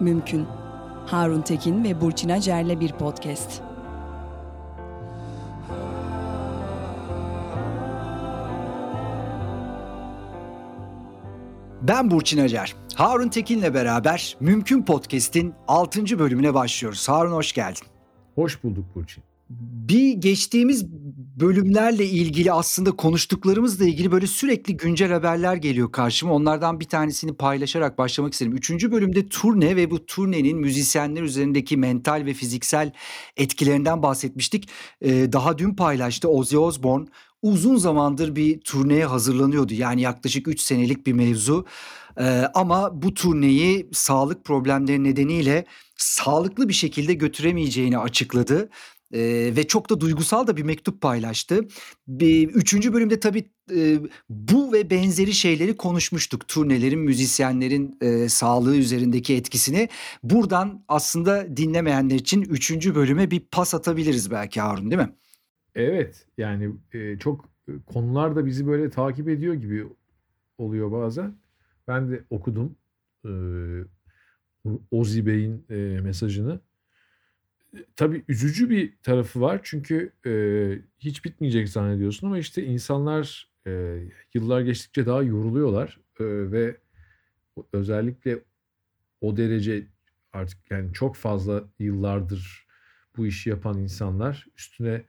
Mümkün. Harun Tekin ve Burçin Acer'le bir podcast. Ben Burçin Acar. Harun Tekin'le beraber Mümkün Podcast'in 6. bölümüne başlıyoruz. Harun hoş geldin. Hoş bulduk Burçin. Bir geçtiğimiz bölümlerle ilgili aslında konuştuklarımızla ilgili böyle sürekli güncel haberler geliyor karşıma. Onlardan bir tanesini paylaşarak başlamak isterim. Üçüncü bölümde turne ve bu turnenin müzisyenler üzerindeki mental ve fiziksel etkilerinden bahsetmiştik. Ee, daha dün paylaştı Ozzy Osbourne uzun zamandır bir turneye hazırlanıyordu. Yani yaklaşık 3 senelik bir mevzu. Ee, ama bu turneyi sağlık problemleri nedeniyle sağlıklı bir şekilde götüremeyeceğini açıkladı. Ee, ve çok da duygusal da bir mektup paylaştı. Bir, üçüncü bölümde tabii e, bu ve benzeri şeyleri konuşmuştuk. Turnelerin, müzisyenlerin e, sağlığı üzerindeki etkisini. Buradan aslında dinlemeyenler için üçüncü bölüme bir pas atabiliriz belki Harun değil mi? Evet yani e, çok e, konular da bizi böyle takip ediyor gibi oluyor bazen. Ben de okudum e, Ozi Bey'in e, mesajını. Tabii üzücü bir tarafı var çünkü e, hiç bitmeyecek zannediyorsun ama işte insanlar e, yıllar geçtikçe daha yoruluyorlar e, ve özellikle o derece artık yani çok fazla yıllardır bu işi yapan insanlar üstüne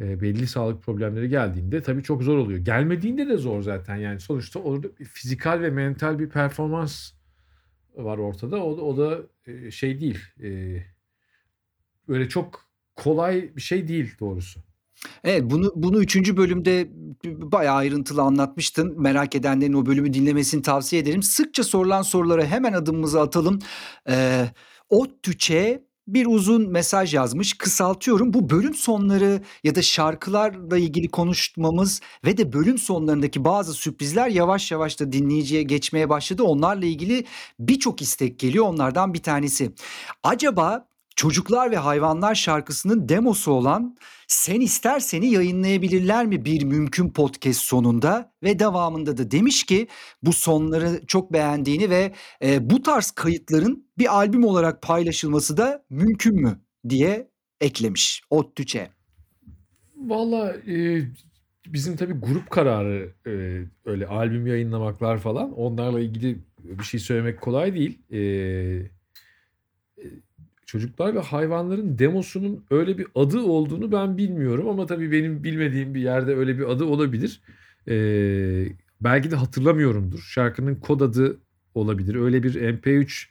e, belli sağlık problemleri geldiğinde tabii çok zor oluyor. Gelmediğinde de zor zaten yani sonuçta orada fizikal ve mental bir performans var ortada. O o da e, şey değil. E, böyle çok kolay bir şey değil doğrusu. Evet bunu bunu üçüncü bölümde bayağı ayrıntılı anlatmıştın. Merak edenlerin o bölümü dinlemesini tavsiye ederim. Sıkça sorulan sorulara hemen adımımızı atalım. Ee, ODTÜÇ'e bir uzun mesaj yazmış. Kısaltıyorum. Bu bölüm sonları ya da şarkılarla ilgili konuşmamız ve de bölüm sonlarındaki bazı sürprizler yavaş yavaş da dinleyiciye geçmeye başladı. Onlarla ilgili birçok istek geliyor. Onlardan bir tanesi. Acaba Çocuklar ve Hayvanlar şarkısının demosu olan Sen İsterseni yayınlayabilirler mi bir mümkün podcast sonunda ve devamında da demiş ki bu sonları çok beğendiğini ve e, bu tarz kayıtların bir albüm olarak paylaşılması da mümkün mü diye eklemiş Ottüçe. Valla e, bizim tabii grup kararı e, öyle albüm yayınlamaklar falan onlarla ilgili bir şey söylemek kolay değil. E, çocuklar ve hayvanların demosunun öyle bir adı olduğunu ben bilmiyorum ama tabii benim bilmediğim bir yerde öyle bir adı olabilir. Ee, belki de hatırlamıyorumdur. Şarkının kod adı olabilir. Öyle bir MP3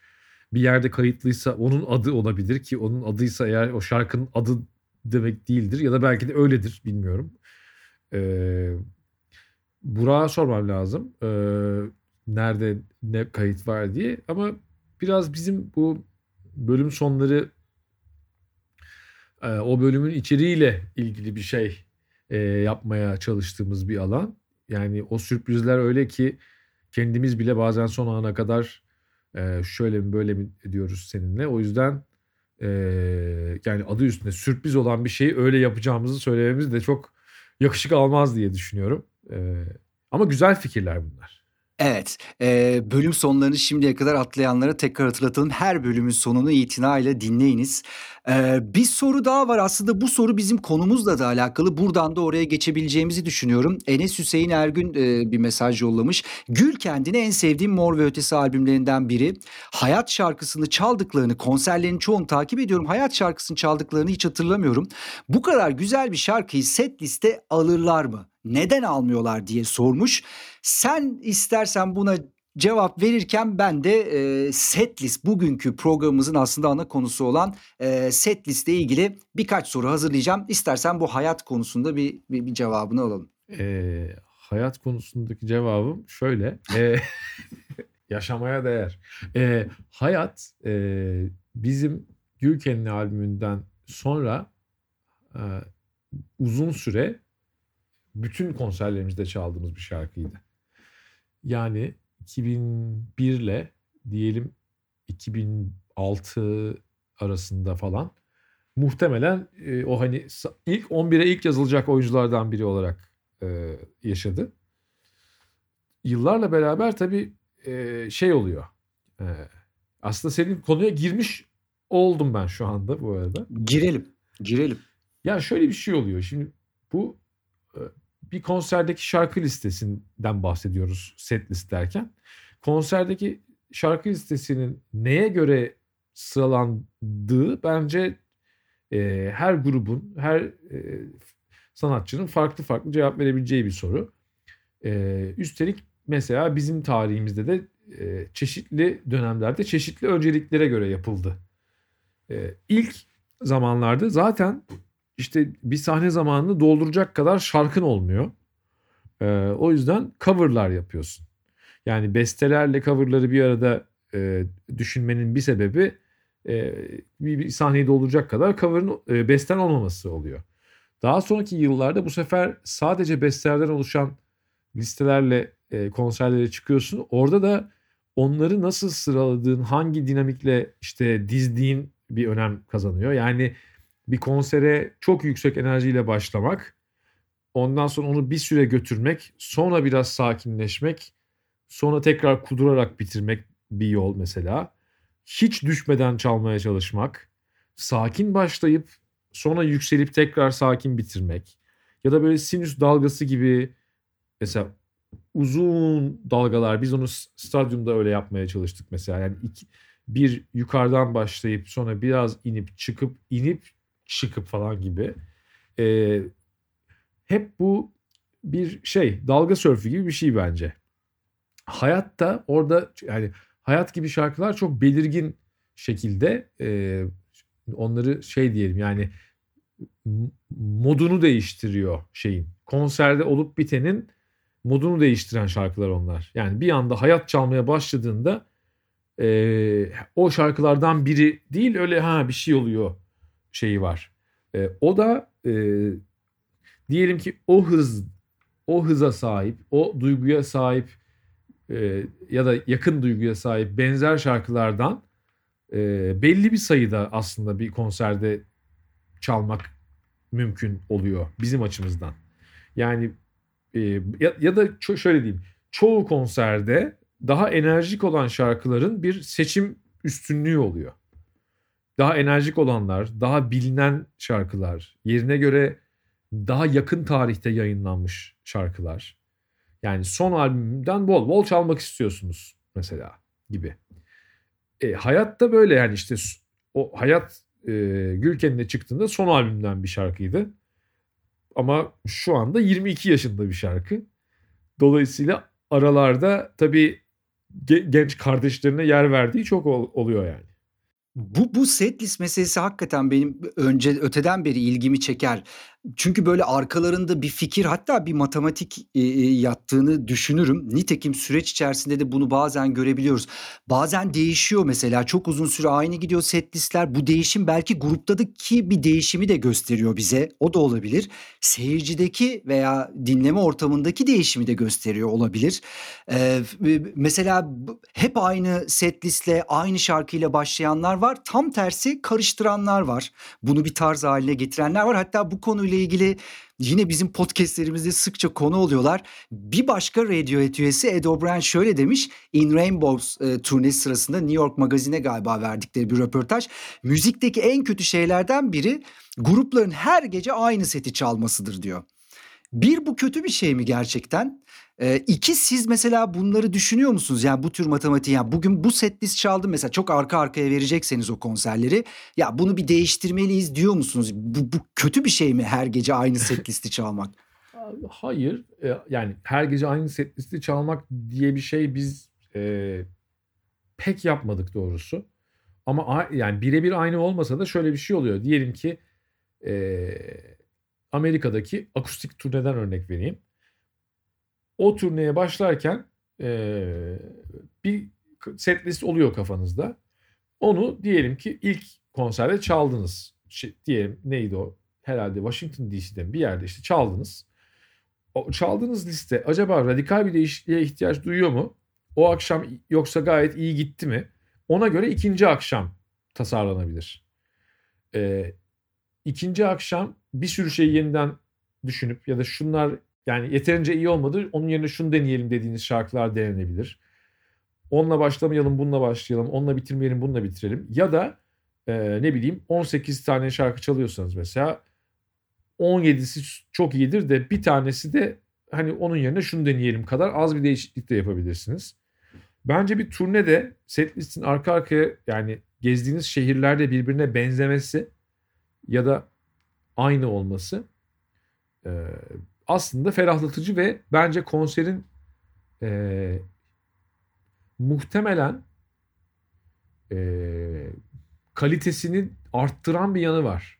bir yerde kayıtlıysa onun adı olabilir ki onun adıysa eğer o şarkının adı demek değildir ya da belki de öyledir bilmiyorum. Ee, Burak'a sormam lazım. Ee, nerede ne kayıt var diye ama biraz bizim bu bölüm sonları e, o bölümün içeriğiyle ilgili bir şey e, yapmaya çalıştığımız bir alan. Yani o sürprizler öyle ki kendimiz bile bazen son ana kadar e, şöyle mi böyle mi diyoruz seninle. O yüzden yani adı üstünde sürpriz olan bir şeyi öyle yapacağımızı söylememiz de çok yakışık almaz diye düşünüyorum. Ama güzel fikirler bunlar. Evet, eee, bölüm sonlarını şimdiye kadar atlayanlara tekrar hatırlatalım. Her bölümün sonunu itinayla dinleyiniz. Eee, bir soru daha var aslında bu soru bizim konumuzla da alakalı. Buradan da oraya geçebileceğimizi düşünüyorum. Enes Hüseyin Ergün eee, bir mesaj yollamış. Gül kendine en sevdiğim Mor ve Ötesi albümlerinden biri. Hayat şarkısını çaldıklarını, konserlerin çoğunu takip ediyorum. Hayat şarkısını çaldıklarını hiç hatırlamıyorum. Bu kadar güzel bir şarkıyı set liste alırlar mı? Neden almıyorlar diye sormuş. Sen istersen buna cevap verirken ben de e, set list bugünkü programımızın aslında ana konusu olan e, set listle ilgili birkaç soru hazırlayacağım. İstersen bu hayat konusunda bir, bir, bir cevabını alalım. E, hayat konusundaki cevabım şöyle. E, yaşamaya değer. E, hayat e, bizim Gülken'in albümünden sonra e, uzun süre bütün konserlerimizde çaldığımız bir şarkıydı. Yani 2001 ile diyelim 2006 arasında falan muhtemelen e, o hani ilk 11'e ilk yazılacak oyunculardan biri olarak e, yaşadı. Yıllarla beraber tabii e, şey oluyor. E, Aslında senin konuya girmiş oldum ben şu anda bu arada. Girelim. Girelim. Ya şöyle bir şey oluyor. Şimdi bu e, bir konserdeki şarkı listesinden bahsediyoruz set list derken. Konserdeki şarkı listesinin neye göre sıralandığı bence e, her grubun, her e, sanatçının farklı farklı cevap verebileceği bir soru. E, üstelik mesela bizim tarihimizde de e, çeşitli dönemlerde çeşitli önceliklere göre yapıldı. E, ilk zamanlarda zaten işte bir sahne zamanını dolduracak kadar şarkın olmuyor. E, o yüzden coverlar yapıyorsun. Yani bestelerle coverları bir arada e, düşünmenin bir sebebi e, bir, bir sahneyi dolduracak kadar cover'ın e, besten olmaması oluyor. Daha sonraki yıllarda bu sefer sadece bestelerden oluşan listelerle e, konserlere çıkıyorsun. Orada da onları nasıl sıraladığın, hangi dinamikle işte dizdiğin bir önem kazanıyor. Yani bir konsere çok yüksek enerjiyle başlamak, ondan sonra onu bir süre götürmek, sonra biraz sakinleşmek, sonra tekrar kudurarak bitirmek bir yol mesela. Hiç düşmeden çalmaya çalışmak, sakin başlayıp sonra yükselip tekrar sakin bitirmek ya da böyle sinüs dalgası gibi mesela uzun dalgalar biz onu stadyumda öyle yapmaya çalıştık mesela yani iki, bir yukarıdan başlayıp sonra biraz inip çıkıp inip çıkıp falan gibi ee, hep bu bir şey dalga sörfü gibi bir şey bence hayatta orada yani hayat gibi şarkılar çok belirgin şekilde e, onları şey diyelim yani modunu değiştiriyor şeyin. Konserde olup bitenin modunu değiştiren şarkılar onlar. Yani bir anda hayat çalmaya başladığında e, o şarkılardan biri değil öyle ha bir şey oluyor şeyi var. E, o da e, diyelim ki o hız o hıza sahip, o duyguya sahip e, ya da yakın duyguya sahip benzer şarkılardan e, belli bir sayıda aslında bir konserde çalmak mümkün oluyor bizim açımızdan. Yani e, ya, ya da ço- şöyle diyeyim çoğu konserde daha enerjik olan şarkıların bir seçim üstünlüğü oluyor. Daha enerjik olanlar, daha bilinen şarkılar, yerine göre daha yakın tarihte yayınlanmış şarkılar. Yani son albümden bol bol çalmak istiyorsunuz mesela gibi. E, hayat da böyle yani işte o hayat e, Gülken'le çıktığında son albümden bir şarkıydı. Ama şu anda 22 yaşında bir şarkı. Dolayısıyla aralarda tabii genç kardeşlerine yer verdiği çok ol, oluyor yani. Bu bu setlist meselesi hakikaten benim önce öteden beri ilgimi çeker. Çünkü böyle arkalarında bir fikir hatta bir matematik e, e, yattığını düşünürüm. Nitekim süreç içerisinde de bunu bazen görebiliyoruz. Bazen değişiyor mesela çok uzun süre aynı gidiyor set listler. Bu değişim belki gruptaki bir değişimi de gösteriyor bize. O da olabilir. Seyircideki veya dinleme ortamındaki değişimi de gösteriyor olabilir. Mesela hep aynı set listle aynı şarkıyla başlayanlar var. Tam tersi karıştıranlar var. Bunu bir tarz haline getirenler var. Hatta bu konuyla ile ilgili yine bizim podcastlerimizde sıkça konu oluyorlar. Bir başka Radiohead üyesi Ed O'Brien şöyle demiş. In Rainbows e, turnesi sırasında New York Magazine'e galiba verdikleri bir röportaj. Müzikteki en kötü şeylerden biri grupların her gece aynı seti çalmasıdır diyor. Bir bu kötü bir şey mi gerçekten? Ee, iki siz mesela bunları düşünüyor musunuz? Yani bu tür matematiği yani bugün bu set list çaldım mesela çok arka arkaya verecekseniz o konserleri ya bunu bir değiştirmeliyiz diyor musunuz? Bu, bu kötü bir şey mi her gece aynı set listi çalmak? Hayır e, yani her gece aynı set listi çalmak diye bir şey biz e, pek yapmadık doğrusu. Ama yani birebir aynı olmasa da şöyle bir şey oluyor. Diyelim ki e, Amerika'daki akustik turneden örnek vereyim o turneye başlarken e, bir set list oluyor kafanızda. Onu diyelim ki ilk konserde çaldınız. Şey, diyelim neydi o? Herhalde Washington DC'de bir yerde işte çaldınız. O çaldığınız liste acaba radikal bir değişikliğe ihtiyaç duyuyor mu? O akşam yoksa gayet iyi gitti mi? Ona göre ikinci akşam tasarlanabilir. Ee, ikinci akşam bir sürü şeyi yeniden düşünüp ya da şunlar yani yeterince iyi olmadı. Onun yerine şunu deneyelim dediğiniz şarkılar denenebilir. onunla başlamayalım, bununla başlayalım, onunla bitirmeyelim, bununla bitirelim. Ya da e, ne bileyim 18 tane şarkı çalıyorsanız mesela 17'si çok iyidir de bir tanesi de hani onun yerine şunu deneyelim kadar az bir değişiklik de yapabilirsiniz. Bence bir turnede setlistin arka arkaya yani gezdiğiniz şehirlerde birbirine benzemesi ya da aynı olması e, aslında ferahlatıcı ve bence konserin e, muhtemelen e, kalitesini arttıran bir yanı var.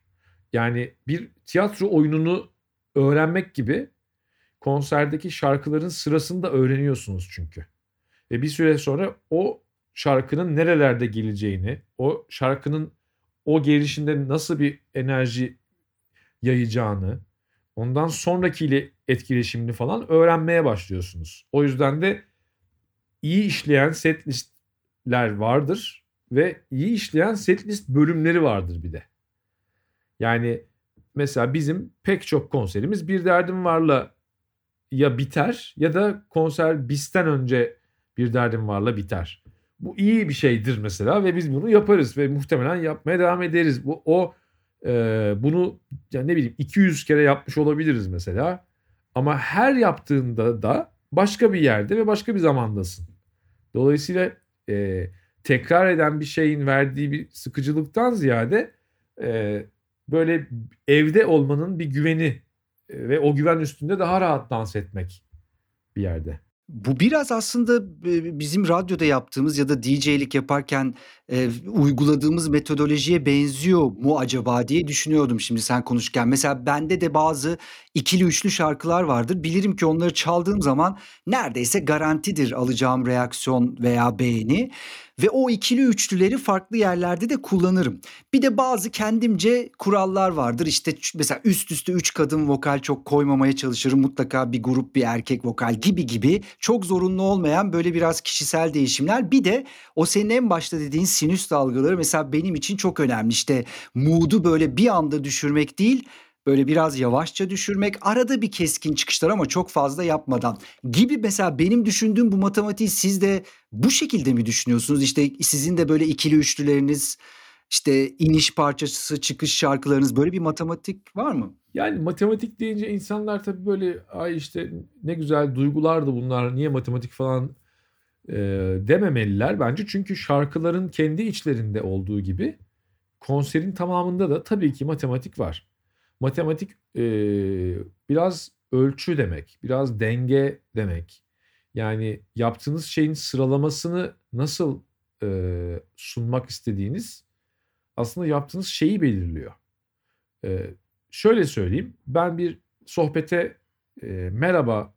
Yani bir tiyatro oyununu öğrenmek gibi konserdeki şarkıların sırasını da öğreniyorsunuz çünkü. Ve bir süre sonra o şarkının nerelerde geleceğini, o şarkının o gelişinde nasıl bir enerji yayacağını, ondan sonrakiyle etkileşimini falan öğrenmeye başlıyorsunuz. O yüzden de iyi işleyen set listler vardır ve iyi işleyen set list bölümleri vardır bir de. Yani mesela bizim pek çok konserimiz bir derdim varla ya biter ya da konser bizden önce bir derdim varla biter. Bu iyi bir şeydir mesela ve biz bunu yaparız ve muhtemelen yapmaya devam ederiz. Bu o e, bunu yani ne bileyim 200 kere yapmış olabiliriz mesela. Ama her yaptığında da başka bir yerde ve başka bir zamandasın. Dolayısıyla e, tekrar eden bir şeyin verdiği bir sıkıcılıktan ziyade e, böyle evde olmanın bir güveni e, ve o güven üstünde daha rahat dans etmek bir yerde. Bu biraz aslında bizim radyoda yaptığımız ya da DJ'lik yaparken e, uyguladığımız metodolojiye benziyor mu acaba diye düşünüyordum şimdi sen konuşurken. Mesela bende de bazı ikili üçlü şarkılar vardır. Bilirim ki onları çaldığım zaman neredeyse garantidir alacağım reaksiyon veya beğeni. Ve o ikili üçlüleri farklı yerlerde de kullanırım. Bir de bazı kendimce kurallar vardır. İşte mesela üst üste üç kadın vokal çok koymamaya çalışırım. Mutlaka bir grup bir erkek vokal gibi gibi. Çok zorunlu olmayan böyle biraz kişisel değişimler. Bir de o senin en başta dediğin sinüs dalgaları mesela benim için çok önemli. İşte mood'u böyle bir anda düşürmek değil böyle biraz yavaşça düşürmek, arada bir keskin çıkışlar ama çok fazla yapmadan gibi mesela benim düşündüğüm bu matematiği siz de bu şekilde mi düşünüyorsunuz? İşte sizin de böyle ikili üçlüleriniz, işte iniş parçası, çıkış şarkılarınız böyle bir matematik var mı? Yani matematik deyince insanlar tabii böyle ay işte ne güzel duygulardı bunlar niye matematik falan e, dememeliler bence. Çünkü şarkıların kendi içlerinde olduğu gibi konserin tamamında da tabii ki matematik var. Matematik e, biraz ölçü demek, biraz denge demek. Yani yaptığınız şeyin sıralamasını nasıl e, sunmak istediğiniz aslında yaptığınız şeyi belirliyor. E, şöyle söyleyeyim, ben bir sohbete e, merhaba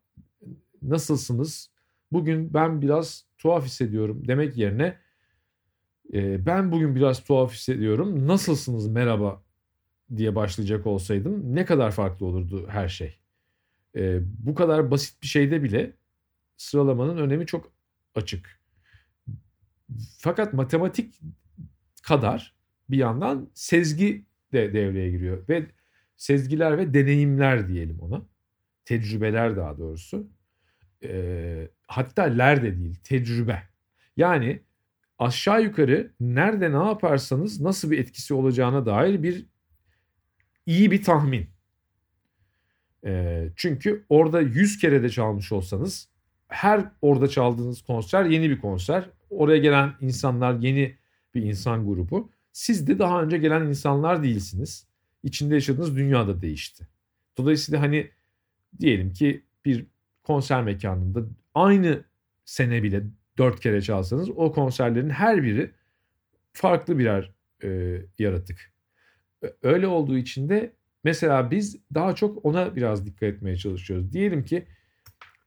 nasılsınız? Bugün ben biraz tuhaf hissediyorum demek yerine e, ben bugün biraz tuhaf hissediyorum. Nasılsınız merhaba diye başlayacak olsaydım ne kadar farklı olurdu her şey. E, bu kadar basit bir şeyde bile sıralamanın önemi çok açık. Fakat matematik kadar bir yandan sezgi de devreye giriyor ve sezgiler ve deneyimler diyelim ona. Tecrübeler daha doğrusu. E, hatta ler de değil tecrübe. Yani aşağı yukarı nerede ne yaparsanız nasıl bir etkisi olacağına dair bir iyi bir tahmin. E, çünkü orada 100 kere de çalmış olsanız her orada çaldığınız konser yeni bir konser. Oraya gelen insanlar yeni bir insan grubu. Siz de daha önce gelen insanlar değilsiniz. İçinde yaşadığınız dünya da değişti. Dolayısıyla hani diyelim ki bir konser mekanında aynı sene bile dört kere çalsanız o konserlerin her biri farklı birer e, yaratık. Öyle olduğu için de mesela biz daha çok ona biraz dikkat etmeye çalışıyoruz. Diyelim ki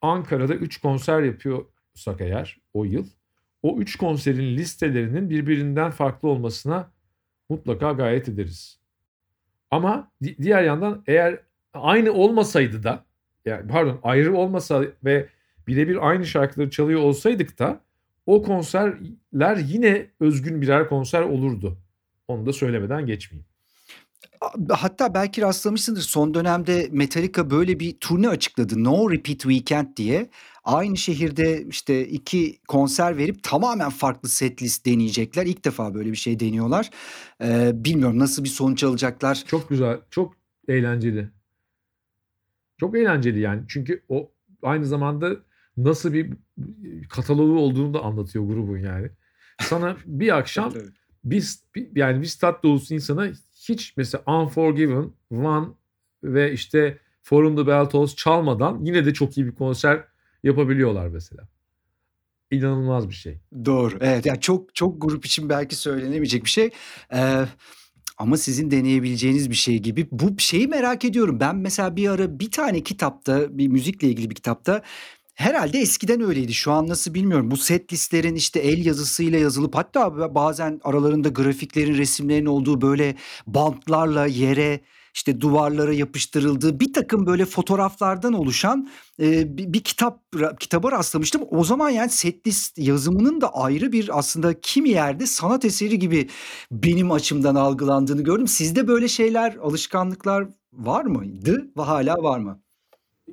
Ankara'da 3 konser yapıyorsak eğer o yıl o 3 konserin listelerinin birbirinden farklı olmasına mutlaka gayet ederiz. Ama diğer yandan eğer aynı olmasaydı da yani pardon ayrı olmasa ve birebir aynı şarkıları çalıyor olsaydık da o konserler yine özgün birer konser olurdu. Onu da söylemeden geçmeyeyim. Hatta belki rastlamışsındır son dönemde Metallica böyle bir turne açıkladı. No Repeat Weekend diye. Aynı şehirde işte iki konser verip tamamen farklı setlist deneyecekler. İlk defa böyle bir şey deniyorlar. Ee, bilmiyorum nasıl bir sonuç alacaklar. Çok güzel, çok eğlenceli. Çok eğlenceli yani. Çünkü o aynı zamanda nasıl bir katalogu olduğunu da anlatıyor grubun yani. Sana bir akşam biz yani bir stat dolusu insana hiç mesela Unforgiven, One ve işte Forum the Bell Tolls çalmadan yine de çok iyi bir konser yapabiliyorlar mesela. İnanılmaz bir şey. Doğru. Evet yani çok çok grup için belki söylenemeyecek bir şey. Ee, ama sizin deneyebileceğiniz bir şey gibi. Bu şeyi merak ediyorum. Ben mesela bir ara bir tane kitapta, bir müzikle ilgili bir kitapta Herhalde eskiden öyleydi. Şu an nasıl bilmiyorum. Bu set listlerin işte el yazısıyla yazılıp hatta bazen aralarında grafiklerin, resimlerin olduğu böyle bantlarla yere işte duvarlara yapıştırıldığı bir takım böyle fotoğraflardan oluşan e, bir, bir kitap kitaba rastlamıştım. O zaman yani setlist yazımının da ayrı bir aslında kimi yerde sanat eseri gibi benim açımdan algılandığını gördüm. Sizde böyle şeyler, alışkanlıklar var mıydı ve hala var mı?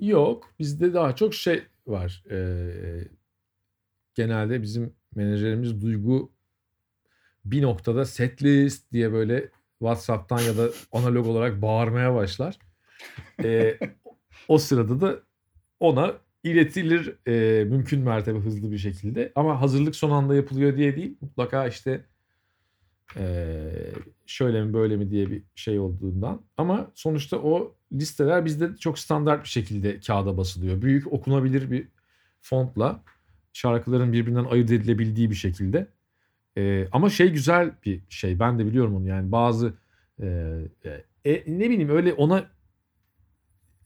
Yok. Bizde daha çok şey var. Ee, genelde bizim menajerimiz Duygu bir noktada setlist diye böyle WhatsApp'tan ya da analog olarak bağırmaya başlar. Ee, o sırada da ona iletilir e, mümkün mertebe hızlı bir şekilde. Ama hazırlık son anda yapılıyor diye değil. Mutlaka işte e, şöyle mi böyle mi diye bir şey olduğundan. Ama sonuçta o listeler bizde çok standart bir şekilde kağıda basılıyor. Büyük okunabilir bir fontla şarkıların birbirinden ayırt edilebildiği bir şekilde. E, ama şey güzel bir şey. Ben de biliyorum onu yani bazı e, e, ne bileyim öyle ona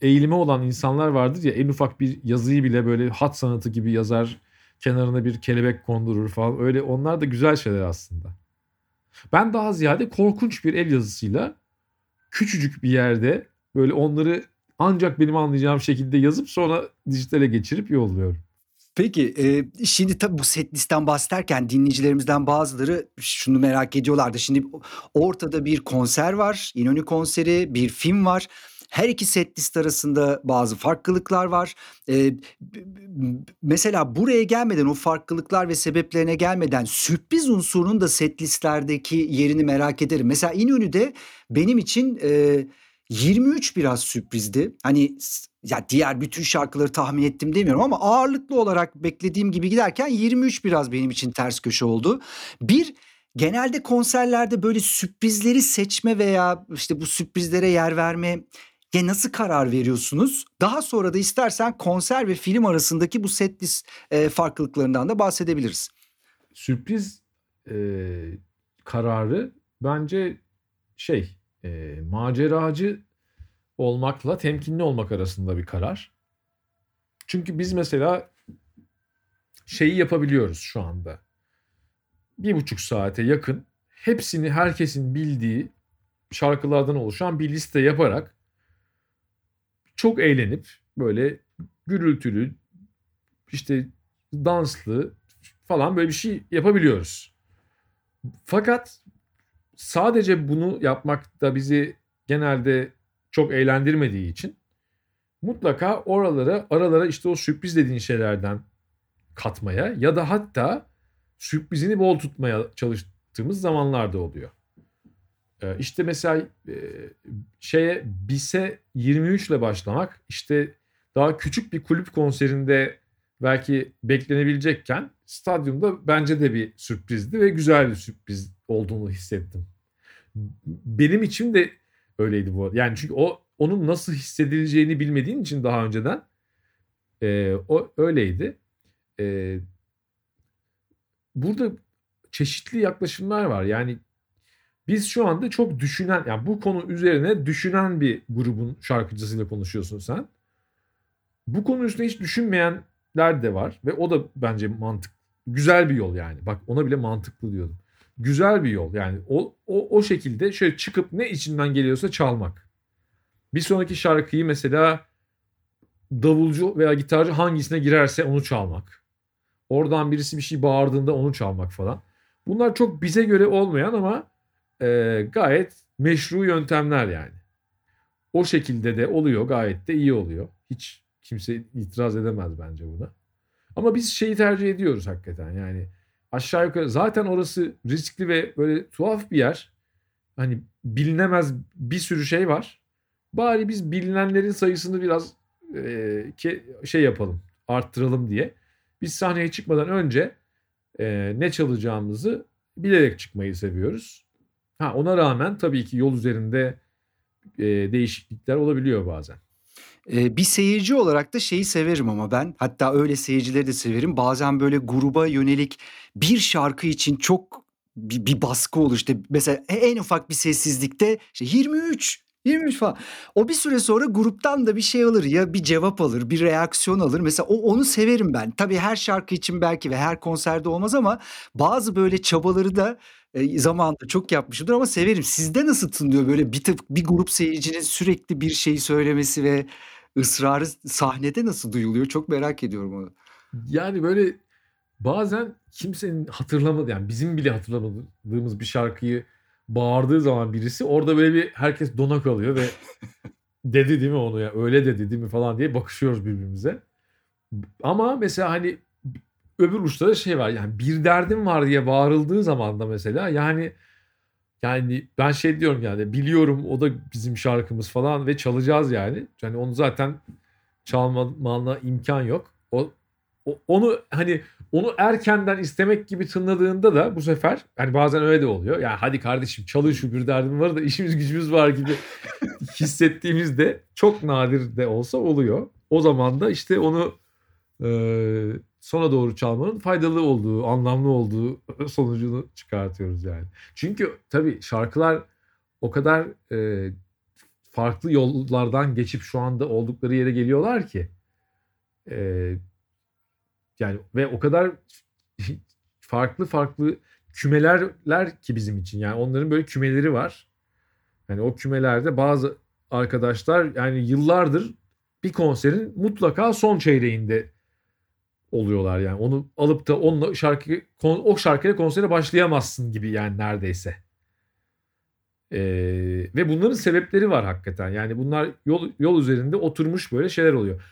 eğilimi olan insanlar vardır ya en ufak bir yazıyı bile böyle hat sanatı gibi yazar kenarına bir kelebek kondurur falan öyle onlar da güzel şeyler aslında. Ben daha ziyade korkunç bir el yazısıyla küçücük bir yerde böyle onları ancak benim anlayacağım şekilde yazıp sonra dijitale geçirip yolluyorum. Peki e, şimdi tabii bu set listten bahsederken dinleyicilerimizden bazıları şunu merak ediyorlardı. Şimdi ortada bir konser var, İnönü konseri, bir film var. Her iki set list arasında bazı farklılıklar var. Ee, mesela buraya gelmeden o farklılıklar ve sebeplerine gelmeden sürpriz unsurunun da set listlerdeki yerini merak ederim. Mesela İnönü'de benim için e, 23 biraz sürprizdi. Hani ya diğer bütün şarkıları tahmin ettim demiyorum ama ağırlıklı olarak beklediğim gibi giderken 23 biraz benim için ters köşe oldu. Bir genelde konserlerde böyle sürprizleri seçme veya işte bu sürprizlere yer verme ya nasıl karar veriyorsunuz? Daha sonra da istersen konser ve film arasındaki bu set list e, farklılıklarından da bahsedebiliriz. Sürpriz e, kararı bence şey e, maceracı olmakla temkinli olmak arasında bir karar. Çünkü biz mesela şeyi yapabiliyoruz şu anda. Bir buçuk saate yakın hepsini herkesin bildiği şarkılardan oluşan bir liste yaparak çok eğlenip böyle gürültülü işte danslı falan böyle bir şey yapabiliyoruz. Fakat sadece bunu yapmak da bizi genelde çok eğlendirmediği için mutlaka oralara aralara işte o sürpriz dediğin şeylerden katmaya ya da hatta sürprizini bol tutmaya çalıştığımız zamanlarda oluyor. Ee, işte mesela e, şeye BİS'e 23 ile başlamak işte daha küçük bir kulüp konserinde belki beklenebilecekken stadyumda bence de bir sürprizdi ve güzel bir sürpriz olduğunu hissettim. Benim için de öyleydi bu. Yani çünkü o onun nasıl hissedileceğini bilmediğin için daha önceden e, o öyleydi. E, burada çeşitli yaklaşımlar var. Yani biz şu anda çok düşünen yani bu konu üzerine düşünen bir grubun şarkıcısıyla konuşuyorsun sen. Bu konu üstüne hiç düşünmeyenler de var ve o da bence mantık güzel bir yol yani. Bak ona bile mantıklı diyordum. Güzel bir yol yani o, o, o şekilde şöyle çıkıp ne içinden geliyorsa çalmak. Bir sonraki şarkıyı mesela davulcu veya gitarcı hangisine girerse onu çalmak. Oradan birisi bir şey bağırdığında onu çalmak falan. Bunlar çok bize göre olmayan ama e, gayet meşru yöntemler yani. O şekilde de oluyor gayet de iyi oluyor. Hiç kimse itiraz edemez bence buna. Ama biz şeyi tercih ediyoruz hakikaten yani aşağı yukarı zaten orası riskli ve böyle tuhaf bir yer. Hani bilinemez bir sürü şey var. Bari biz bilinenlerin sayısını biraz e, ke, şey yapalım arttıralım diye. Biz sahneye çıkmadan önce e, ne çalacağımızı bilerek çıkmayı seviyoruz. Ha ona rağmen tabii ki yol üzerinde e, değişiklikler olabiliyor bazen. Ee, bir seyirci olarak da şeyi severim ama ben hatta öyle seyircileri de severim. Bazen böyle gruba yönelik bir şarkı için çok bir, bir baskı olur işte mesela e, en ufak bir sessizlikte işte 23 23 falan. O bir süre sonra gruptan da bir şey alır ya bir cevap alır, bir reaksiyon alır. Mesela o onu severim ben. Tabii her şarkı için belki ve her konserde olmaz ama bazı böyle çabaları da e, zamanında çok yapmışımdır ama severim. Sizde nasıl tınlıyor böyle bir tık bir grup seyircinin sürekli bir şeyi söylemesi ve ısrarı sahnede nasıl duyuluyor? Çok merak ediyorum onu. Yani böyle bazen kimsenin hatırlamadığı yani bizim bile hatırlamadığımız bir şarkıyı bağırdığı zaman birisi orada böyle bir herkes dona kalıyor ve dedi değil mi onu ya öyle dedi değil mi falan diye bakışıyoruz birbirimize. Ama mesela hani öbür uçta da şey var yani bir derdim var diye bağırıldığı zaman da mesela yani yani ben şey diyorum yani biliyorum o da bizim şarkımız falan ve çalacağız yani. Yani onu zaten çalmana imkan yok. O, o onu hani onu erkenden istemek gibi tınladığında da bu sefer hani bazen öyle de oluyor. Yani hadi kardeşim çalın şu bir derdim var da işimiz gücümüz var gibi hissettiğimizde çok nadir de olsa oluyor. O zaman da işte onu e, sona doğru çalmanın faydalı olduğu, anlamlı olduğu sonucunu çıkartıyoruz yani. Çünkü tabii şarkılar o kadar e, farklı yollardan geçip şu anda oldukları yere geliyorlar ki e, yani ve o kadar farklı farklı kümelerler ki bizim için. Yani onların böyle kümeleri var. Yani o kümelerde bazı arkadaşlar yani yıllardır bir konserin mutlaka son çeyreğinde oluyorlar yani. Onu alıp da onunla şarkı o şarkıyla konsere başlayamazsın gibi yani neredeyse. Ee, ve bunların sebepleri var hakikaten. Yani bunlar yol yol üzerinde oturmuş böyle şeyler oluyor.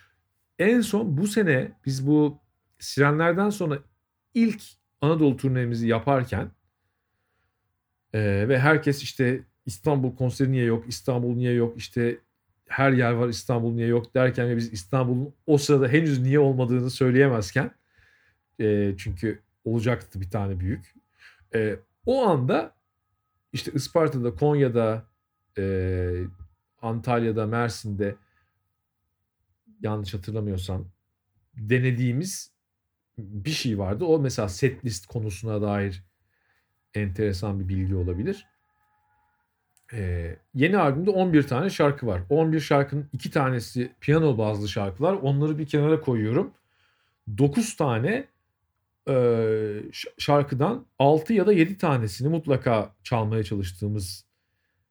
En son bu sene biz bu Sirenlerden sonra ilk Anadolu turnemizi yaparken e, ve herkes işte İstanbul konseri niye yok, İstanbul niye yok, işte her yer var İstanbul niye yok derken ve biz İstanbul'un o sırada henüz niye olmadığını söyleyemezken e, çünkü olacaktı bir tane büyük. E, o anda işte Isparta'da, Konya'da, e, Antalya'da, Mersin'de yanlış hatırlamıyorsam denediğimiz bir şey vardı. O mesela set list konusuna dair enteresan bir bilgi olabilir. Ee, yeni albümde 11 tane şarkı var. 11 şarkının 2 tanesi piyano bazlı şarkılar. Onları bir kenara koyuyorum. 9 tane e, şarkıdan 6 ya da 7 tanesini mutlaka çalmaya çalıştığımız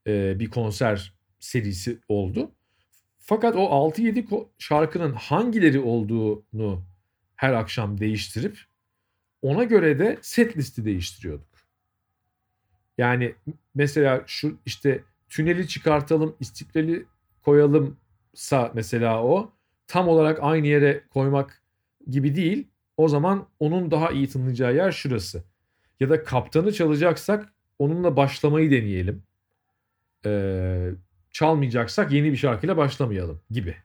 e, bir konser serisi oldu. Fakat o 6-7 şarkının hangileri olduğunu her akşam değiştirip ona göre de set listi değiştiriyorduk. Yani mesela şu işte tüneli çıkartalım, istiklali koyalımsa mesela o tam olarak aynı yere koymak gibi değil. O zaman onun daha iyi tınlayacağı yer şurası. Ya da kaptanı çalacaksak onunla başlamayı deneyelim. Ee, çalmayacaksak yeni bir şarkıyla başlamayalım gibi.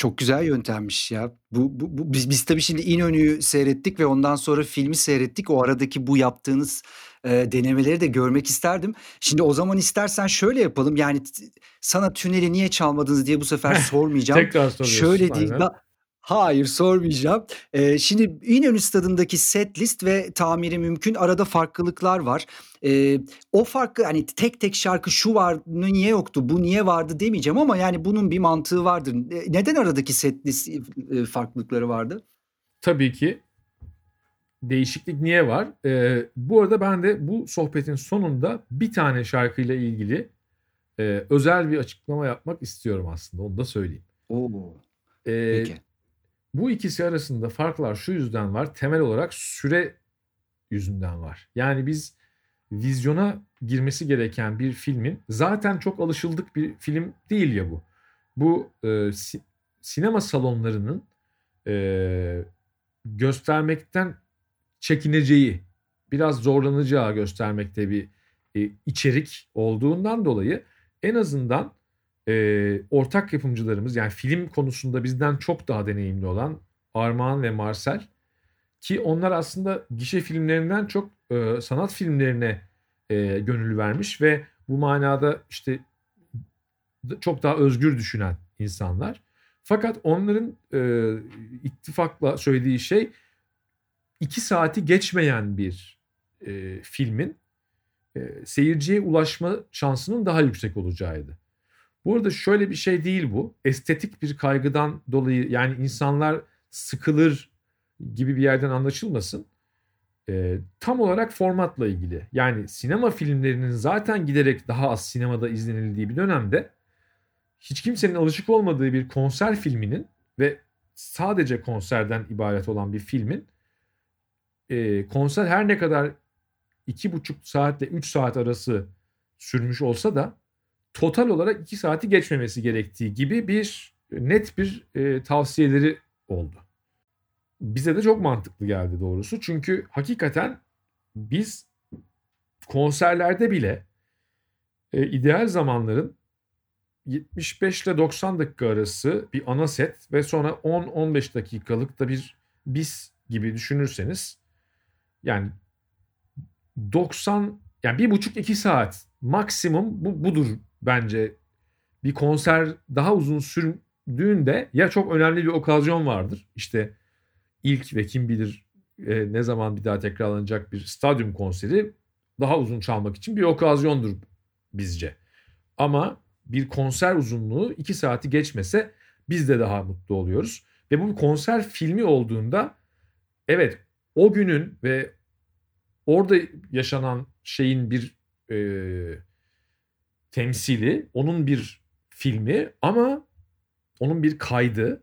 Çok güzel yöntemmiş ya. Bu, bu, bu biz, biz tabii şimdi İnönü'yü seyrettik ve ondan sonra filmi seyrettik. O aradaki bu yaptığınız e, denemeleri de görmek isterdim. Şimdi o zaman istersen şöyle yapalım. Yani sana tüneli niye çalmadınız diye bu sefer sormayacağım. Tekrar soruyorsun. Şöyle değil. Da, Hayır sormayacağım. Ee, şimdi İnönü Stadı'ndaki set list ve tamiri mümkün. Arada farklılıklar var. Ee, o farkı hani tek tek şarkı şu var niye yoktu bu niye vardı demeyeceğim ama yani bunun bir mantığı vardır. Neden aradaki set list e, farklılıkları vardı? Tabii ki değişiklik niye var? Ee, bu arada ben de bu sohbetin sonunda bir tane şarkıyla ilgili e, özel bir açıklama yapmak istiyorum aslında. Onu da söyleyeyim. Oo. Ee, Peki. Bu ikisi arasında farklar şu yüzden var. Temel olarak süre yüzünden var. Yani biz vizyona girmesi gereken bir filmin zaten çok alışıldık bir film değil ya bu. Bu e, si, sinema salonlarının e, göstermekten çekineceği, biraz zorlanacağı göstermekte bir e, içerik olduğundan dolayı en azından e, ortak yapımcılarımız yani film konusunda bizden çok daha deneyimli olan Armağan ve Marcel ki onlar aslında gişe filmlerinden çok e, sanat filmlerine e, gönül vermiş ve bu manada işte çok daha özgür düşünen insanlar. Fakat onların e, ittifakla söylediği şey iki saati geçmeyen bir e, filmin e, seyirciye ulaşma şansının daha yüksek olacağıydı. Bu arada şöyle bir şey değil bu. Estetik bir kaygıdan dolayı yani insanlar sıkılır gibi bir yerden anlaşılmasın. E, tam olarak formatla ilgili. Yani sinema filmlerinin zaten giderek daha az sinemada izlenildiği bir dönemde hiç kimsenin alışık olmadığı bir konser filminin ve sadece konserden ibaret olan bir filmin e, konser her ne kadar iki buçuk saatle üç saat arası sürmüş olsa da total olarak iki saati geçmemesi gerektiği gibi bir net bir e, tavsiyeleri oldu. Bize de çok mantıklı geldi doğrusu. Çünkü hakikaten biz konserlerde bile e, ideal zamanların 75 ile 90 dakika arası bir ana set ve sonra 10-15 dakikalık da bir bis gibi düşünürseniz yani 90 yani bir buçuk iki saat maksimum bu, budur bence. Bir konser daha uzun sürdüğünde ya çok önemli bir okazyon vardır. İşte ilk ve kim bilir e, ne zaman bir daha tekrarlanacak bir stadyum konseri daha uzun çalmak için bir okazyondur bizce. Ama bir konser uzunluğu iki saati geçmese biz de daha mutlu oluyoruz. Ve bu bir konser filmi olduğunda evet o günün ve orada yaşanan şeyin bir e, temsili, onun bir filmi ama onun bir kaydı.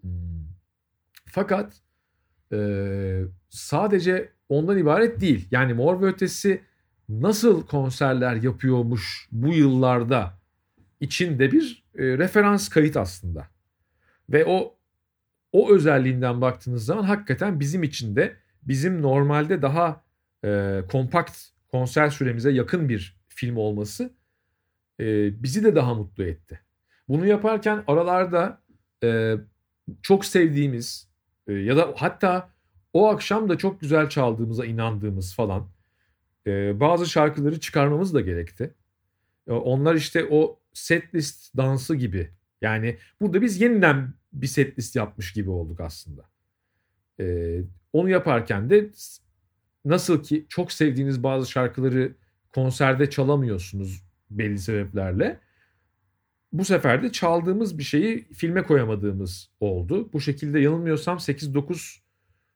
Hmm. Fakat e, sadece ondan ibaret değil. Yani Mor ve Ötesi nasıl konserler yapıyormuş bu yıllarda içinde bir e, referans kayıt aslında. Ve o o özelliğinden baktığınız zaman hakikaten bizim için de bizim normalde daha e, kompakt konser süremize yakın bir film olması e, bizi de daha mutlu etti. Bunu yaparken aralarda e, çok sevdiğimiz e, ya da hatta o akşam da çok güzel çaldığımıza inandığımız falan e, bazı şarkıları çıkarmamız da gerekti. E, onlar işte o setlist dansı gibi. Yani burada biz yeniden bir setlist yapmış gibi olduk aslında. E, onu yaparken de nasıl ki çok sevdiğiniz bazı şarkıları konserde çalamıyorsunuz belli sebeplerle. Bu sefer de çaldığımız bir şeyi filme koyamadığımız oldu. Bu şekilde yanılmıyorsam 8-9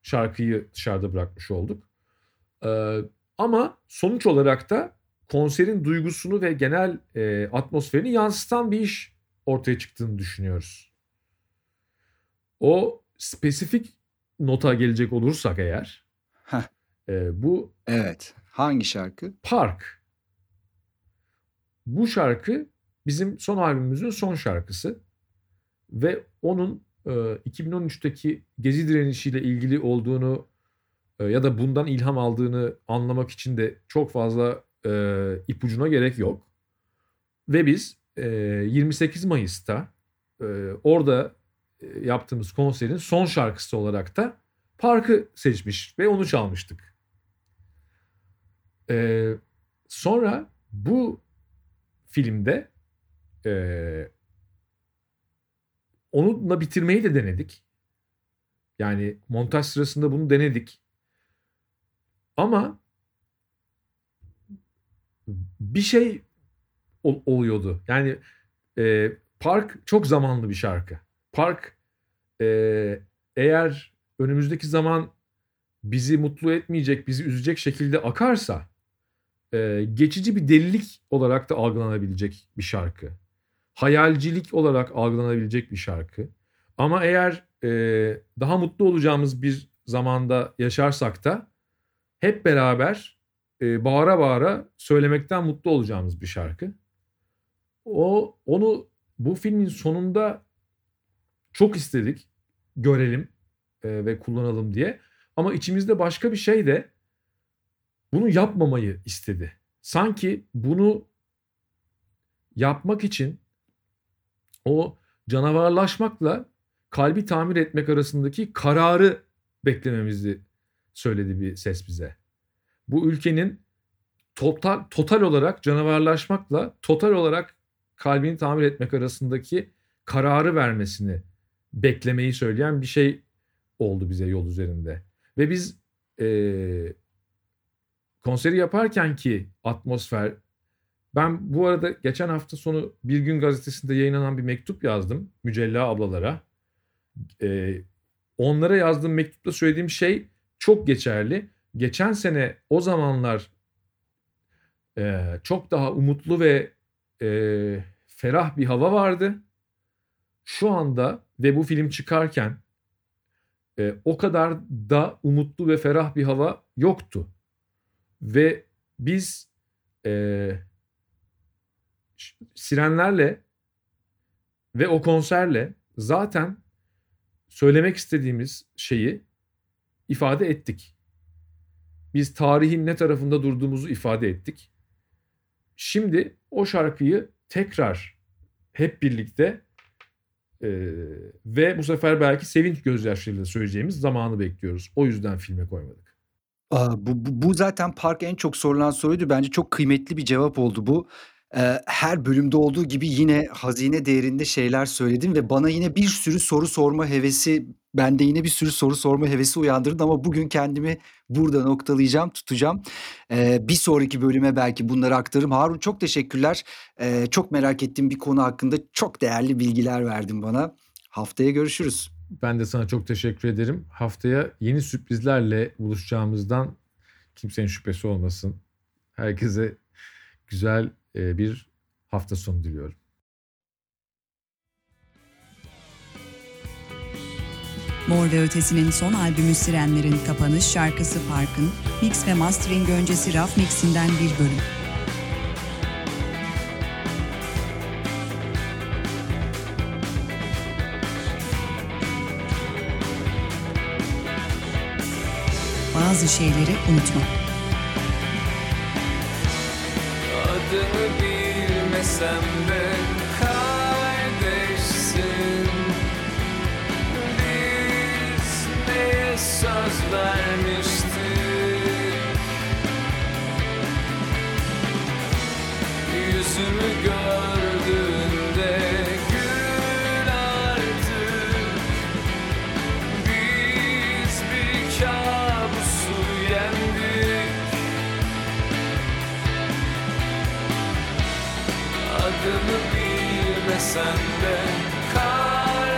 şarkıyı dışarıda bırakmış olduk. Ee, ama sonuç olarak da konserin duygusunu ve genel e, atmosferini yansıtan bir iş ortaya çıktığını düşünüyoruz. O spesifik nota gelecek olursak eğer Heh. e, bu Evet. Hangi şarkı? Park. Bu şarkı bizim son albümümüzün son şarkısı ve onun e, 2013'teki gezi direnişiyle ilgili olduğunu e, ya da bundan ilham aldığını anlamak için de çok fazla e, ipucuna gerek yok. Ve biz e, 28 Mayıs'ta e, orada e, yaptığımız konserin son şarkısı olarak da Park'ı seçmiş ve onu çalmıştık. E, sonra bu filmde e, onunla bitirmeyi de denedik. Yani montaj sırasında bunu denedik. Ama bir şey ol, oluyordu. Yani e, Park çok zamanlı bir şarkı. Park e, eğer önümüzdeki zaman bizi mutlu etmeyecek, bizi üzecek şekilde akarsa e, geçici bir delilik olarak da algılanabilecek bir şarkı. Hayalcilik olarak algılanabilecek bir şarkı. Ama eğer e, daha mutlu olacağımız bir zamanda yaşarsak da hep beraber e, bağıra bağıra söylemekten mutlu olacağımız bir şarkı. O onu bu filmin sonunda çok istedik görelim e, ve kullanalım diye. Ama içimizde başka bir şey de bunu yapmamayı istedi. Sanki bunu yapmak için o canavarlaşmakla kalbi tamir etmek arasındaki kararı beklememizi söyledi bir ses bize. Bu ülkenin total, total olarak canavarlaşmakla total olarak kalbini tamir etmek arasındaki kararı vermesini beklemeyi söyleyen bir şey oldu bize yol üzerinde. Ve biz e, konseri yaparken ki atmosfer ben bu arada geçen hafta sonu Bir Gün Gazetesi'nde yayınlanan bir mektup yazdım Mücella ablalara. Ee, onlara yazdığım mektupta söylediğim şey çok geçerli. Geçen sene o zamanlar e, çok daha umutlu ve e, ferah bir hava vardı. Şu anda ve bu film çıkarken e, o kadar da umutlu ve ferah bir hava yoktu. Ve biz e, sirenlerle ve o konserle zaten söylemek istediğimiz şeyi ifade ettik. Biz tarihin ne tarafında durduğumuzu ifade ettik. Şimdi o şarkıyı tekrar hep birlikte e, ve bu sefer belki sevinç gözyaşlarıyla söyleyeceğimiz zamanı bekliyoruz. O yüzden filme koymadık. Bu, bu, bu zaten park en çok sorulan soruydu. Bence çok kıymetli bir cevap oldu bu. Her bölümde olduğu gibi yine hazine değerinde şeyler söyledin ve bana yine bir sürü soru sorma hevesi, bende yine bir sürü soru sorma hevesi uyandırdın ama bugün kendimi burada noktalayacağım, tutacağım. Bir sonraki bölüme belki bunları aktarırım. Harun çok teşekkürler. Çok merak ettiğim bir konu hakkında çok değerli bilgiler verdin bana. Haftaya görüşürüz. Ben de sana çok teşekkür ederim. Haftaya yeni sürprizlerle buluşacağımızdan kimsenin şüphesi olmasın. Herkese güzel bir hafta sonu diliyorum. Mor ve Ötesi'nin son albümü Sirenler'in kapanış şarkısı Park'ın mix ve mastering öncesi raf mixinden bir bölüm. Bazı şeyleri unutma. bilmesem de kardeşsin Biz neye söz vermiştik Yüzümü gördüğünde bilmesen de kardeştik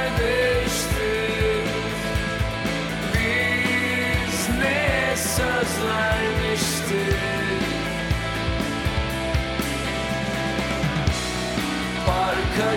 Biz ne söz vermiştik Parka